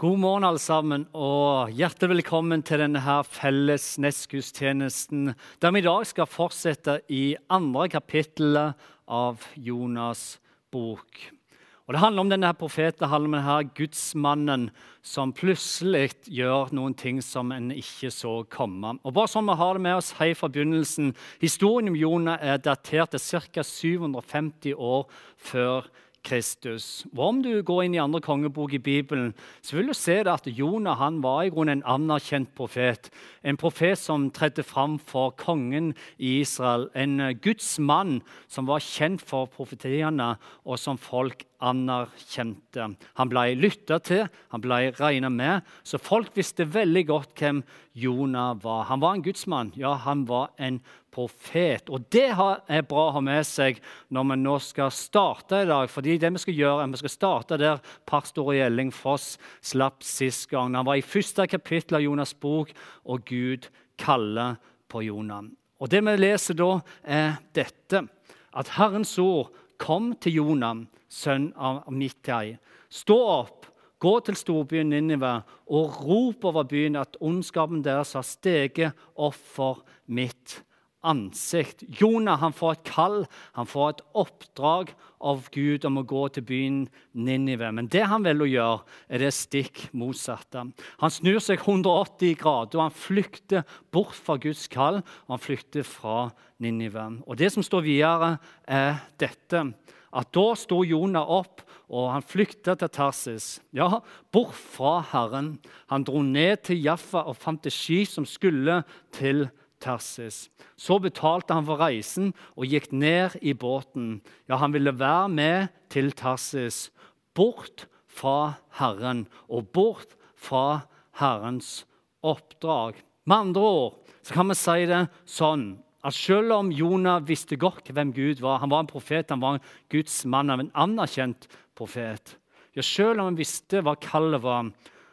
God morgen, alle sammen, og hjertelig velkommen til denne her felles nettgudstjenesten, der vi i dag skal fortsette i andre kapittel av Jonas' bok. Og Det handler om denne her profeten, det handler om denne her gudsmannen som plutselig gjør noen ting som en ikke så komme. Og bare sånn vi har det med oss helt fra begynnelsen, Historien om Jonah er datert til ca. 750 år før Kristus. Og Om du går inn i andre kongebok i Bibelen, så vil du se at Jonah han var i grunnen en anerkjent profet. En profet som tredde fram for kongen i Israel. En Guds mann som var kjent for profetiene, og som folk anerkjente. Han ble lytta til, han ble regna med, så folk visste veldig godt hvem Jonah var. Han var en gudsmann, ja, han var en profet. Og det er bra å ha med seg når vi nå skal starte i dag. fordi det Vi skal gjøre, vi skal starte der pastor Gjelling Foss slapp sist gang. Han var i første kapittel av Jonas' bok, og Gud kaller på Jonah. Og Det vi leser da, er dette. At Herrens ord kom til Jonah sønn av Mittai. Stå opp, gå til storbyen Ninive og rop over byen at ondskapen deres har steget opp for mitt ansikt. Jonah han får et kall, han får et oppdrag av Gud om å gå til byen Ninive. Men det han å gjøre, er det stikk motsatte. Han snur seg 180 grader, og han flykter bort fra Guds kall. og Han flykter fra Ninive. Og Det som står videre, er dette at da sto Jonah opp, og han flykta til Tarsis. Ja, bort fra Herren. Han dro ned til Jaffa og fant et skip som skulle til Tarsis. Så betalte han for reisen og gikk ned i båten. Ja, han ville være med til Tarsis, bort fra Herren og bort fra Herrens oppdrag. Med andre ord så kan vi si det sånn at selv om Jonah visste godt hvem Gud var, han var en profet, han var en Guds mann, en anerkjent profet ja, Selv om han visste hva kallet var,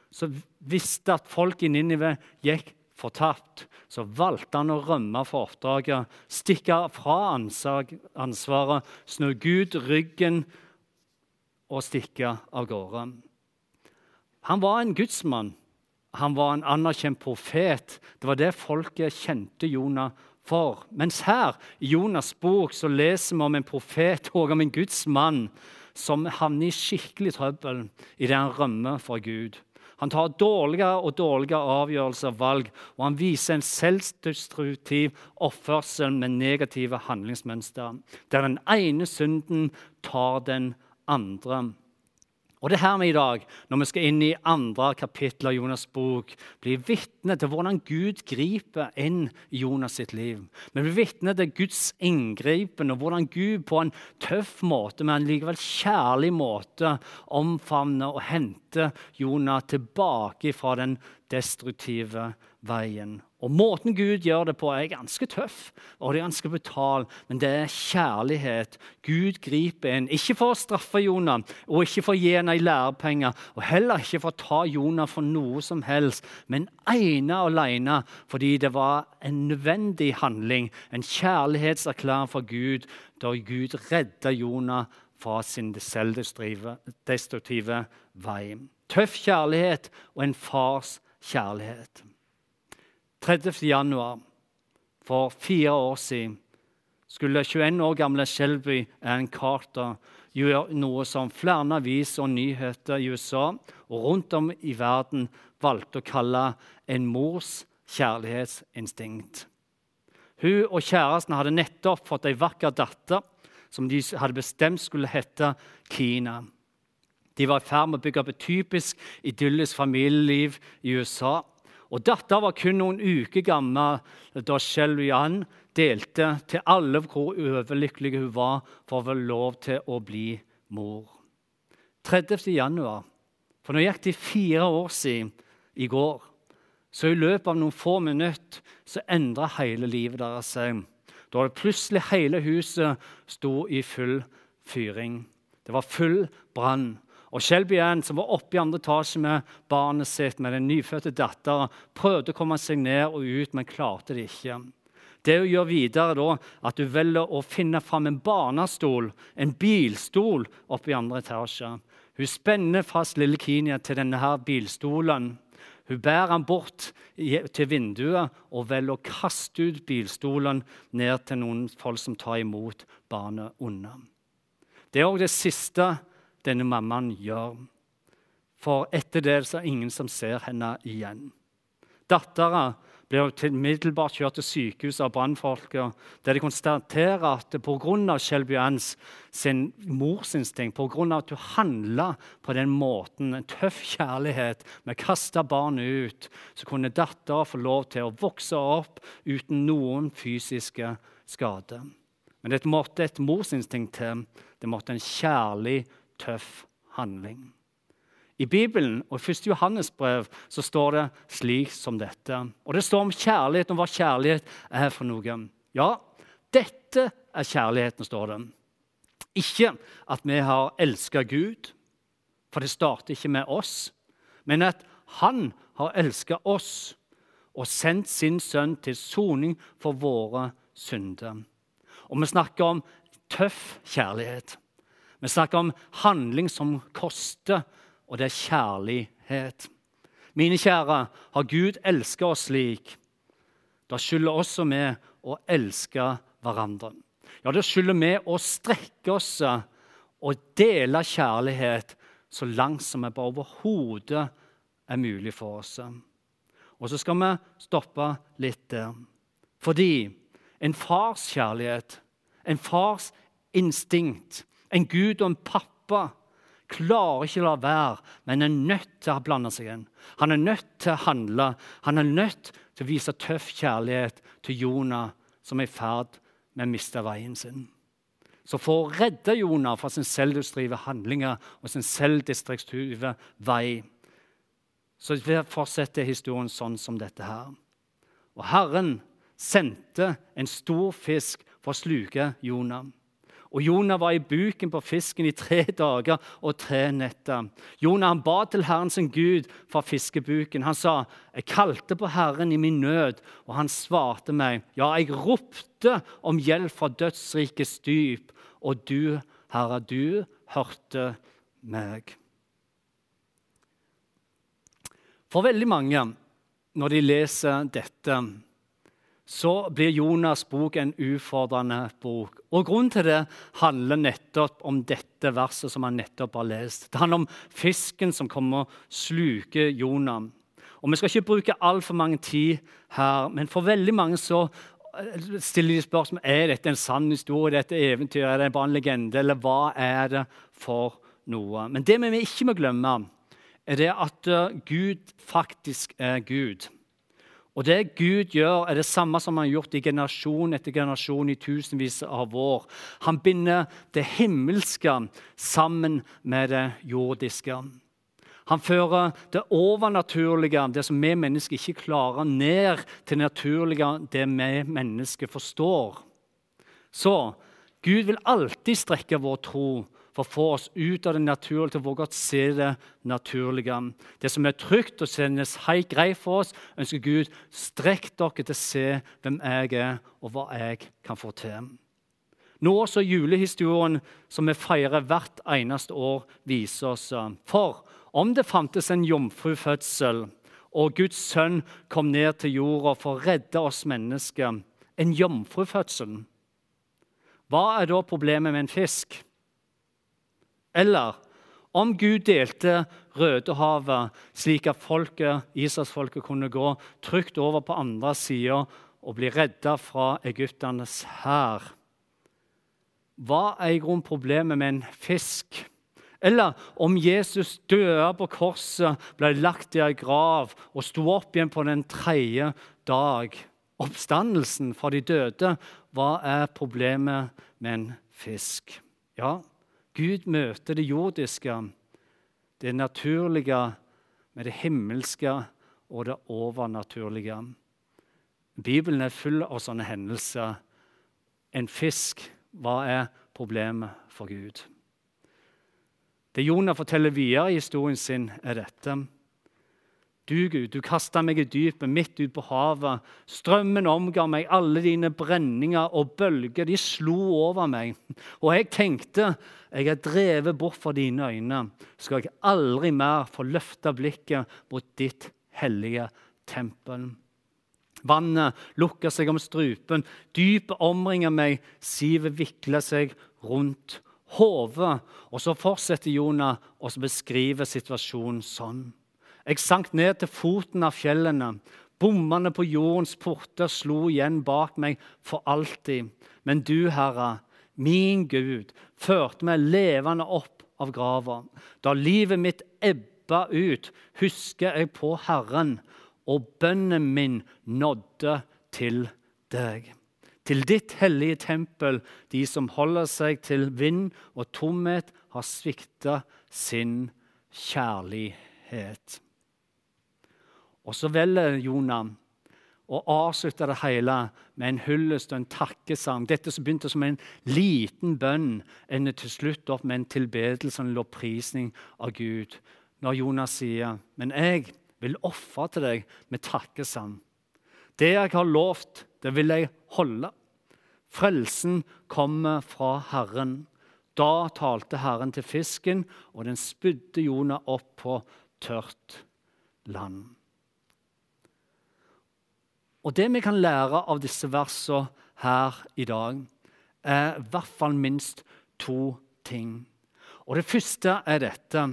så visste at folk i Ninive gikk fortapt. Så valgte han å rømme fra oppdraget, stikke fra ansvaret, snu Gud ryggen og stikke av gårde. Han var en gudsmann. Han var en anerkjent profet. Det var det folket kjente Jonah for. Mens her i Jonas' bok så leser vi om en profet og om en Guds mann som havner i skikkelig trøbbel idet han rømmer fra Gud. Han tar dårligere og dårligere avgjørelser og valg, og han viser en selvdestruktiv oppførsel med negative handlingsmønster, der den ene synden tar den andre. Og det er her vi i dag, når vi skal inn i andre kapittel av Jonas' bok, blir vitne til hvordan Gud griper inn i Jonas sitt liv. Vi blir vitne til Guds inngripen og hvordan Gud på en tøff måte, men likevel kjærlig måte, omfavner og henter Jonas tilbake fra den destruktive veien. Og Måten Gud gjør det på, er ganske tøff og det er ganske brutal, men det er kjærlighet. Gud griper inn, ikke for å straffe Jonah og ikke for å gi henne lærepenger, og heller ikke for å ta Jonah for noe som helst, men ene og alene fordi det var en nødvendig handling, en kjærlighetserklæring fra Gud, da Gud redda Jonah fra sin selvdestruktive vei. Tøff kjærlighet og en fars kjærlighet. 30. januar for fire år siden skulle 21 år gamle Shelby Ann Carter gjøre noe som flere aviser og nyheter i USA og rundt om i verden valgte å kalle en mors kjærlighetsinstinkt. Hun og kjæresten hadde nettopp fått ei vakker datter som de hadde bestemt skulle hete Kina. De var i ferd med å bygge opp et typisk idyllisk familieliv i USA. Og datteren var kun noen uker gammel da Shelby Ann delte til alle hvor overlykkelig hun var for å få lov til å bli mor. 30. januar, for nå gikk det fire år siden i går. Så i løpet av noen få minutter så endra hele livet deres seg. Da det plutselig hele huset sto i full fyring. Det var full brann. Og Shelby Ann, som var oppe i andre etasje med barnet sitt, med den nyfødte datteren, prøvde å komme seg ned og ut, men klarte det ikke. Det hun gjør videre, da, at hun velger å finne fram en barnestol, en bilstol, oppe i andre etasje. Hun spenner fast lille Kinia til denne her bilstolen. Hun bærer han bort til vinduet og velger å kaste ut bilstolen ned til noen folk som tar imot barnet unna. Det er òg det siste denne mammaen gjør. For etter det er det ingen som ser henne igjen. Dattera blir umiddelbart kjørt til sykehuset av brannfolket, der de konstaterer at pga. Shelby Anns sin morsinstinkt, pga. at hun handla på den måten, en tøff kjærlighet med å kaste barnet ut, så kunne dattera få lov til å vokse opp uten noen fysiske skader. Men det måtte et morsinstinkt til. Det måtte en kjærlig, tøff handling. I Bibelen og i 1. Johannes brev så står det slik som dette. Og det står om kjærlighet, om hva kjærlighet er for noe. Ja, dette er kjærligheten, står det. Ikke at vi har elska Gud, for det starter ikke med oss, men at Han har elska oss og sendt sin sønn til soning for våre synder. Og vi snakker om tøff kjærlighet. Vi snakker om handling som koster og det er kjærlighet. Mine kjære, har Gud elska oss slik, da skylder også vi å elske hverandre. Ja, da skylder vi å strekke oss og dele kjærlighet så langt som det overhodet er mulig for oss. Og så skal vi stoppe litt der. Fordi en fars kjærlighet, en fars instinkt, en Gud og en pappa klarer ikke å la være, men er nødt til å blande seg inn. Han er nødt til å handle. Han er nødt til å vise tøff kjærlighet til Jonah, som er i ferd med å miste veien sin. Så for å redde Jonah fra sin selvdestruktive handlinger og sin selvdestruktive vei, så fortsetter historien sånn som dette her. Og Herren sendte en stor fisk for å sluke Jonah. Og Jonah var i buken på fisken i tre dager og tre netter. Jonah han ba til Herren sin Gud fra fiskebuken. Han sa, 'Jeg kalte på Herren i min nød, og han svarte meg.' 'Ja, jeg ropte om hjelp fra dødsrikets dyp, og du, Herre, du hørte meg.' For veldig mange, når de leser dette så blir Jonas' bok en ufordrende bok. Og Grunnen til det handler nettopp om dette verset som han nettopp har lest. Det handler om fisken som kommer og sluker Jonas. Og Vi skal ikke bruke altfor mange tid her, men for veldig mange så eh, stiller de spørsmål er dette en sann historie, dette eventyr, er det bare en legende, eller hva er det for noe? Men det vi ikke må glemme, er det at eh, Gud faktisk er Gud. Og det Gud gjør, er det samme som han har gjort i generasjon etter generasjon i tusenvis av år. Han binder det himmelske sammen med det jordiske. Han fører det overnaturlige, det som vi mennesker ikke klarer, ned til det naturlige, det vi mennesker forstår. Så Gud vil alltid strekke vår tro for å få oss ut av det naturlige til å våge å se det naturlige. Det som er trygt og kjennes helt greit for oss, ønsker Gud strekk dere til å se hvem jeg er, og hva jeg kan få til. Nå også julehistorien som vi feirer hvert eneste år, viser oss. For om det fantes en jomfrufødsel, og Guds sønn kom ned til jorda for å redde oss mennesker, en jomfrufødsel, hva er da problemet med en fisk? Eller om Gud delte Rødehavet slik at folket, Israelsfolket kunne gå trygt over på andre sida og bli redda fra egypternes hær. Hva er i grunnen problemet med en fisk? Eller om Jesus døde på korset, ble lagt i ei grav og sto opp igjen på den tredje dag. Oppstandelsen fra de døde, hva er problemet med en fisk? Ja, Gud møter det jordiske, det naturlige, med det himmelske og det overnaturlige. Bibelen er full av sånne hendelser. En fisk, hva er problemet for Gud? Det Jonah forteller videre i historien sin, er dette. Du, Gud, du kasta meg i dypet, midt ut på havet. Strømmen omga meg, alle dine brenninger og bølger de slo over meg. Og jeg tenkte, jeg er drevet bort fra dine øyne. Skal jeg aldri mer få løfte blikket mot ditt hellige tempel. Vannet lukker seg om strupen, dypet omringer meg, sivet vikler seg rundt hodet. Og så fortsetter Jonah å beskrive situasjonen sånn. Jeg sank ned til foten av fjellene. Bommene på jordens porter slo igjen bak meg for alltid. Men du, Herre, min Gud, førte meg levende opp av grava. Da livet mitt ebba ut, husker jeg på Herren, og bønnen min nådde til deg. Til ditt hellige tempel, de som holder seg til vind og tomhet, har svikta sin kjærlighet. Og så velger Jonah å avslutte det hele med en hyllest og en takkesang. Dette som begynte som en liten bønn, ender til slutt opp med en tilbedelse og en lovprisning av Gud. Når Jonas sier, 'Men jeg vil ofre til deg med takkesang.' 'Det jeg har lovt, det vil jeg holde.' Frelsen kommer fra Herren. Da talte Herren til fisken, og den spydde Jonah opp på tørt land. Og Det vi kan lære av disse versene her i dag, er i hvert fall minst to ting. Og Det første er dette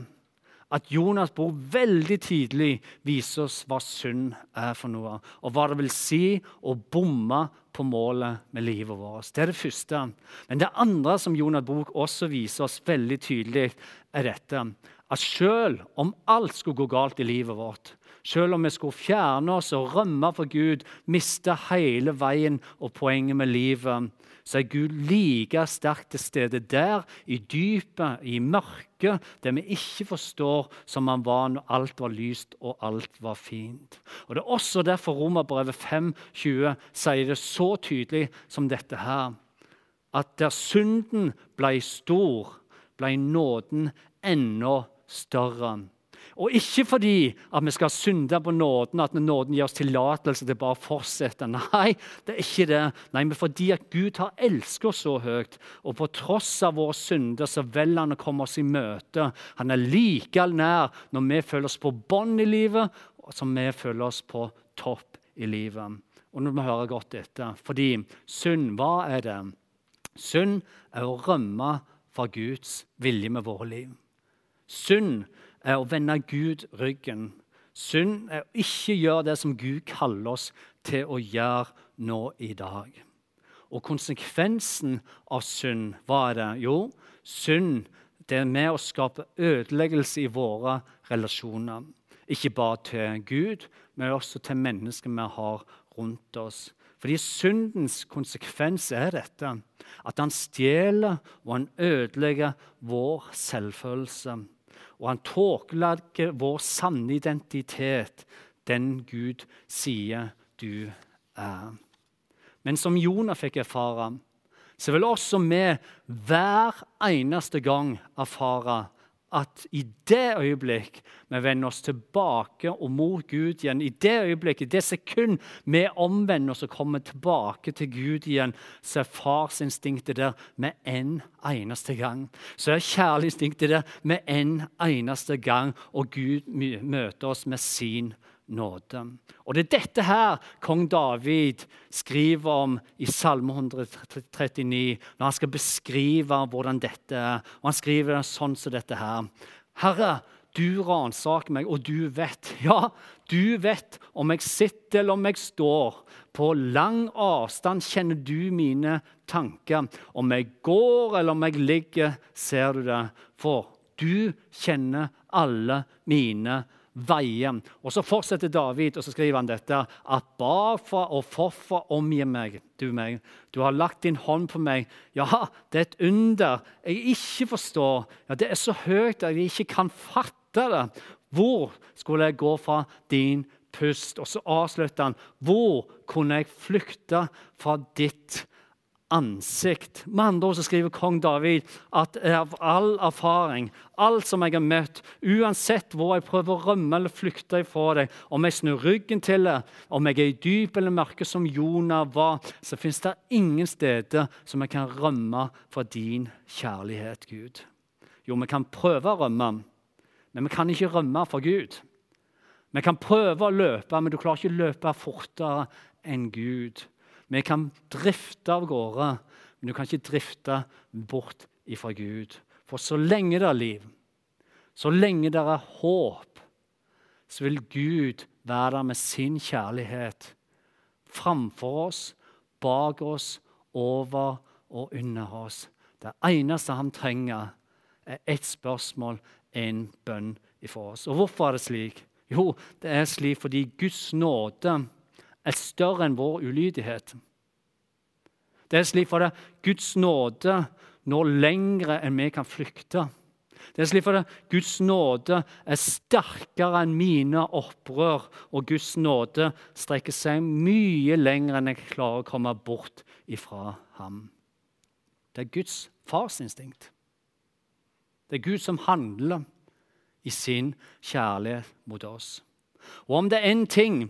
at Jonas' bok veldig tidlig viser oss hva synd er for noe, og hva det vil si å bomme på målet med livet vårt. Det er det første. Men det andre som Jonas' bok også viser oss veldig tydelig, er dette. At selv om alt skulle gå galt i livet vårt, selv om vi skulle fjerne oss og rømme for Gud, miste hele veien og poenget med livet, så er Gud like sterkt til stede der, i dypet, i mørket, det vi ikke forstår, som han var når alt var lyst og alt var fint. Og Det er også derfor Romerbrevet 5,20 sier det så tydelig som dette her. At der synden ble stor, ble nåden enda større. Og ikke fordi at vi skal synde på nåden, at nåden gir oss tillatelse til bare å fortsette. Nei, det er ikke det. Nei, men fordi at Gud har elsket oss så høyt, og på tross av våre synder så velger han å komme oss i møte. Han er like nær når vi føler oss på bånn i livet, som vi føler oss på topp i livet. Og nå må vi høre godt etter. Fordi synd, hva er det? Synd er å rømme fra Guds vilje med våre liv. Synd er å vende Gud ryggen. Synd er å ikke gjøre det som Gud kaller oss til å gjøre nå i dag. Og konsekvensen av synd, hva er det? Jo, synd det er med å skape ødeleggelse i våre relasjoner. Ikke bare til Gud, men også til mennesker vi har rundt oss. Fordi syndens konsekvens er dette, at han stjeler og han ødelegger vår selvfølelse og han tåkelegger vår sanne identitet, den Gud sier du er. Men som Jonah fikk erfare, så vil også vi hver eneste gang erfare at i det øyeblikk vi vender oss tilbake og mot Gud igjen, i det øyeblikket, i det sekund vi omvender oss og kommer tilbake til Gud igjen, så er farsinstinktet der med en eneste gang. Så er kjærlighetsinstinktet der med en eneste gang, og Gud møter oss med sin nåde. Og Det er dette her kong David skriver om i Salme 139, når han skal beskrive hvordan dette er. Og Han skriver sånn som dette her. Herre, du ransaker meg, og du vet. Ja, du vet om jeg sitter eller om jeg står. På lang avstand kjenner du mine tanker. Om jeg går eller om jeg ligger, ser du det. For du kjenner alle mine veier. Og Så fortsetter David og så skriver han dette. At bakfra og forfra omgir meg, du meg. Du har lagt din hånd på meg. Ja, det er et under jeg ikke forstår. Ja, Det er så høyt at jeg ikke kan fatte det. Hvor skulle jeg gå fra din pust? Og så avslutter han. Hvor kunne jeg flykte fra ditt ansikt. Med andre ord så skriver kong David at av all erfaring, alt som jeg har møtt, uansett hvor jeg prøver å rømme eller flykte ifra deg, om jeg snur ryggen til det, om jeg er i dyp eller mørke som Jonah var, så fins det ingen steder som jeg kan rømme fra din kjærlighet, Gud. Jo, vi kan prøve å rømme, men vi kan ikke rømme fra Gud. Vi kan prøve å løpe, men du klarer ikke å løpe fortere enn Gud. Vi kan drifte av gårde, men du kan ikke drifte bort ifra Gud. For så lenge det er liv, så lenge det er håp, så vil Gud være der med sin kjærlighet framfor oss, bak oss, over og under oss. Det eneste han trenger, er ett spørsmål, en bønn ifra oss. Og hvorfor er det slik? Jo, det er slik fordi Guds nåde er større enn vår ulydighet. Det er slik for det Guds nåde når lengre enn vi kan flykte. Det er slik for det Guds nåde er sterkere enn mine opprør, og Guds nåde strekker seg mye lenger enn jeg klarer å komme bort ifra ham. Det er Guds farsinstinkt. Det er Gud som handler i sin kjærlighet mot oss. Og om det er én ting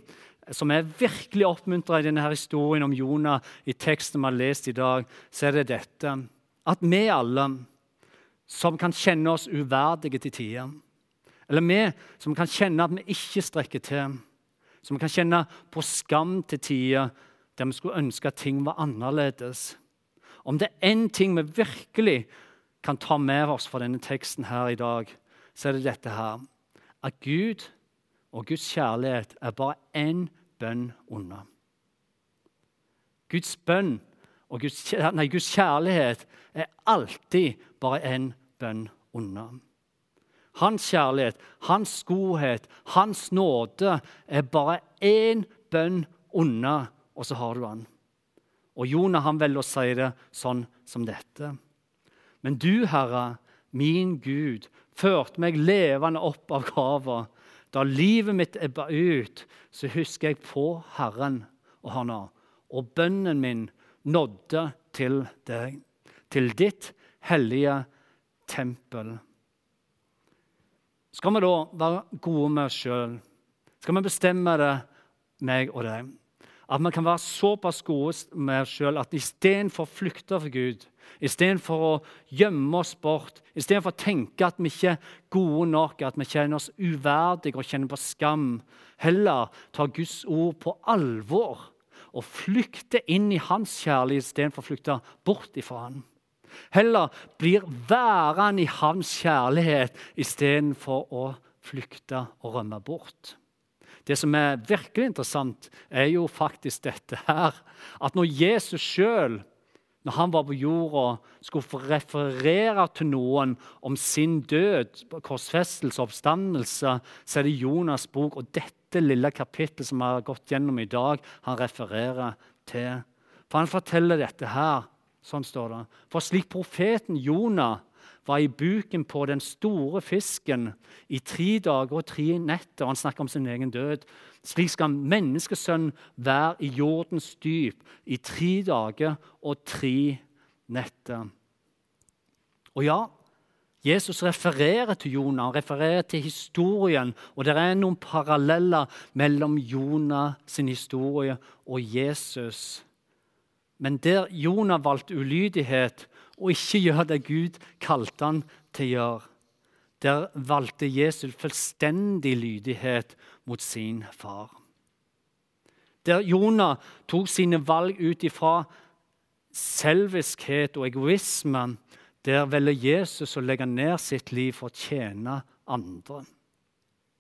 som er virkelig oppmuntra i denne historien om Jonah, i teksten vi har lest i dag, så er det dette at vi alle som kan kjenne oss uverdige til tider, eller vi som kan kjenne at vi ikke strekker til, som kan kjenne på skam til tider der vi skulle ønske at ting var annerledes Om det er én ting vi virkelig kan ta med oss fra denne teksten her i dag, så er det dette her. At Gud og Guds kjærlighet er bare én bønn unna. Guds bønn og Guds, nei, Guds kjærlighet er alltid bare én bønn unna. Hans kjærlighet, hans godhet, hans nåde er bare én bønn unna, og så har du han. Og Jonah han velger å si det sånn som dette. Men du, Herre, min Gud, førte meg levende opp av graven. Da livet mitt ebba ut, så husker jeg på Herren og Hanna, og bønnen min nådde til deg, til ditt hellige tempel. Skal vi da være gode med oss sjøl? Skal vi bestemme det, meg og deg? At vi kan være såpass gode med oss sjøl at istedenfor å flykte fra Gud, Istedenfor å gjemme oss bort, istedenfor å tenke at vi ikke er gode nok, at vi kjenner oss uverdige og kjenner på skam. Heller tar Guds ord på alvor og flykte inn i hans kjærlighet istedenfor å flykte bort ifra han. Heller blir værende i hans kjærlighet istedenfor å flykte og rømme bort. Det som er virkelig interessant, er jo faktisk dette her. At når Jesus sjøl når han var på jorda, skulle referere til noen om sin død, korsfestelse oppstandelse, så er det Jonas' bok og dette lille kapittelet som vi har gått gjennom i dag, han refererer til. For han forteller dette her. Sånn står det. For slik profeten Jonah var i buken på den store fisken i tre dager og tre netter. og Han snakker om sin egen død. Slik skal menneskesønnen være i jordens dyp i tre dager og tre netter. Og ja, Jesus refererer til Jonah, han refererer til historien. Og det er noen paralleller mellom Jonah sin historie og Jesus. Men der Jonah valgte ulydighet, og ikke gjøre det Gud kalte han til å gjøre. Der valgte Jesus fullstendig lydighet mot sin far. Der Jonah tok sine valg ut ifra selviskhet og egoisme, der velger Jesus å legge ned sitt liv for å tjene andre.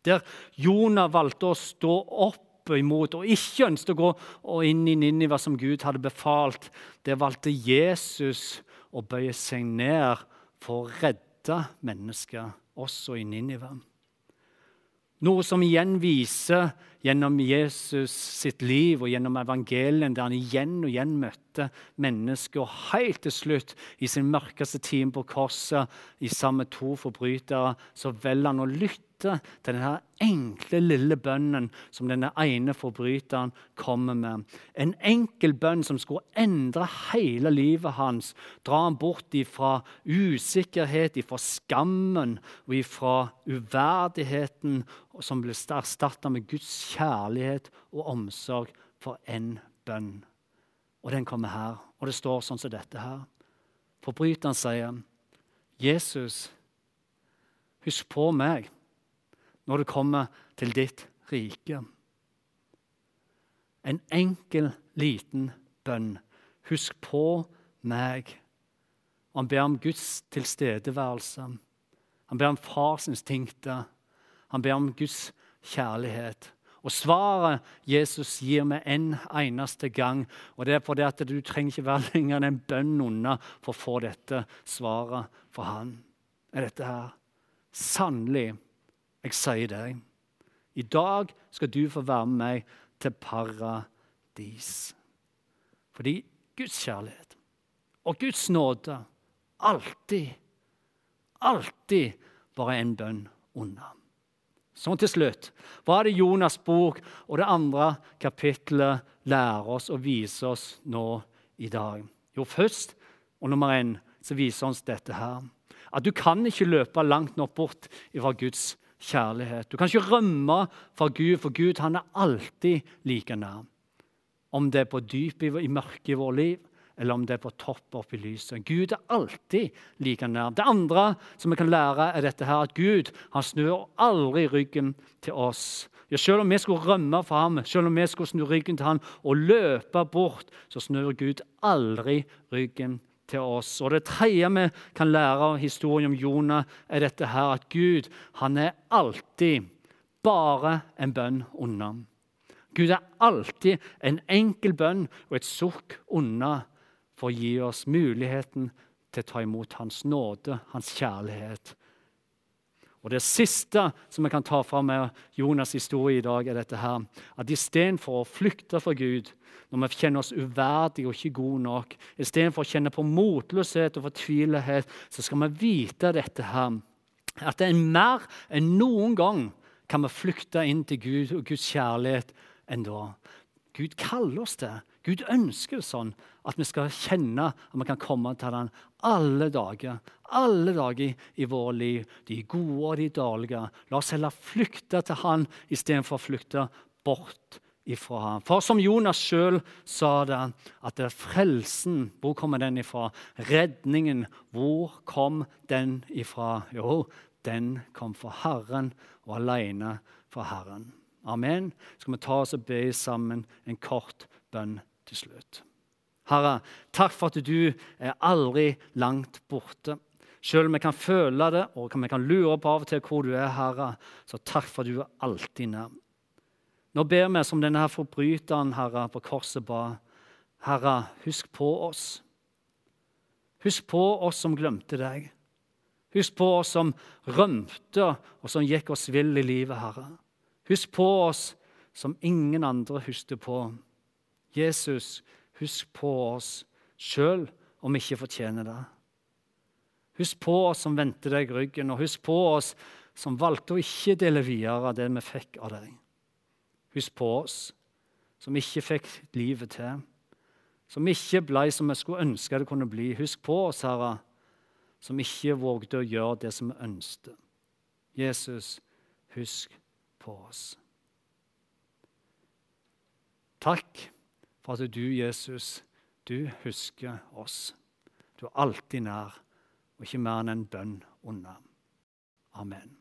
Der Jonah valgte å stå opp imot og ikke ønsket å gå inn i Niniva som Gud hadde befalt, der valgte Jesus og bøye seg ned for å redde mennesker, også i Ninive. Noe som igjen viser gjennom Jesus sitt liv og gjennom evangelien, der han igjen og igjen møtte mennesker. Og helt til slutt, i sin mørkeste time på korset, i sammen med to forbrytere, så velger han å lytte lytte til denne enkle, lille bønnen som denne ene forbryteren kommer med. En enkel bønn som skulle endre hele livet hans. Dra ham bort ifra usikkerhet, ifra skammen og ifra uverdigheten, som ble erstatta med Guds kjærlighet og omsorg for en bønn. Og den kommer her, og det står sånn som dette her. Forbryteren sier, 'Jesus' Husk på meg når det kommer til ditt rike. En enkel, liten bønn. Husk på meg. Han ber om Guds tilstedeværelse. Han ber om fars instinkter. Han ber om Guds kjærlighet. Og Svaret Jesus gir med en eneste gang, og det er fordi at du trenger ikke være lenger enn en bønn unna for å få dette svaret fra han, er dette her. Sannelig, jeg sier deg, i dag skal du få være med meg til paradis. Fordi Guds kjærlighet og Guds nåde alltid, alltid bare en bønn unna. Sånn til slutt. Hva er det Jonas' bok og det andre kapittelet lærer oss og viser oss nå i dag? Jo, først og nummer én så viser oss dette her. At du kan ikke løpe langt nok bort fra Guds kjærlighet. Du kan ikke rømme fra Gud, for Gud han er alltid like nær. Om det er på dypet i mørket i vårt liv, eller om det er på topp oppe i lyset. Gud er alltid like nær. Det andre som vi kan lære, er dette her, at Gud han snur aldri ryggen til oss. Ja, selv om vi skulle rømme fra ham, selv om vi skulle snu ryggen til ham og løpe bort, så snur Gud aldri ryggen til oss. Og Det tredje vi kan lære av historien om Jonah, er dette her, at Gud han er alltid bare en bønn unna. Gud er alltid en enkel bønn og et sukk unna for å gi oss muligheten til å ta imot Hans nåde, Hans kjærlighet. Og Det siste som vi kan ta fram med Jonas' historie i dag, er dette her, at istedenfor å flykte fra Gud når vi kjenner oss uverdige og ikke gode nok, istedenfor å kjenne på motløshet og fortvilelighet, så skal vi vite dette her, at det er mer enn noen gang kan vi flykte inn til Gud og Guds kjærlighet enn da. Gud kaller oss det. Gud ønsker det sånn at vi skal kjenne at vi kan komme til ham alle dager. Alle dager i vårt liv, de gode og de dårlige. La oss heller flykte til han istedenfor å flykte bort ifra ham. For som Jonas sjøl sa det, at det er frelsen, hvor kommer den ifra? Redningen, hvor kom den ifra? Jo, den kom fra Herren og alene fra Herren. Amen. Skal vi ta oss og be sammen en kort bønn til slutt. Herre, takk for at du er aldri langt borte. Selv om vi kan føle det og vi kan lure på av og til hvor du er, Herre, så takk for at du er alltid nær. Nå ber vi som denne her forbryteren Herre, på korset ba. Herre, husk på oss. Husk på oss som glemte deg. Husk på oss som rømte og som gikk oss vill i livet, Herre. Husk på oss som ingen andre husker på. Jesus, husk på oss sjøl om vi ikke fortjener det. Husk på oss som vendte deg ryggen, og husk på oss som valgte å ikke dele videre det vi fikk av deg. Husk på oss som ikke fikk livet til, som ikke ble som vi skulle ønske det kunne bli. Husk på oss, Herre, som ikke vågde å gjøre det som vi ønsket. Jesus, husk på oss. Takk for at du, Jesus, du husker oss. Du er alltid nær, og ikke mer enn en bønn unna. Amen.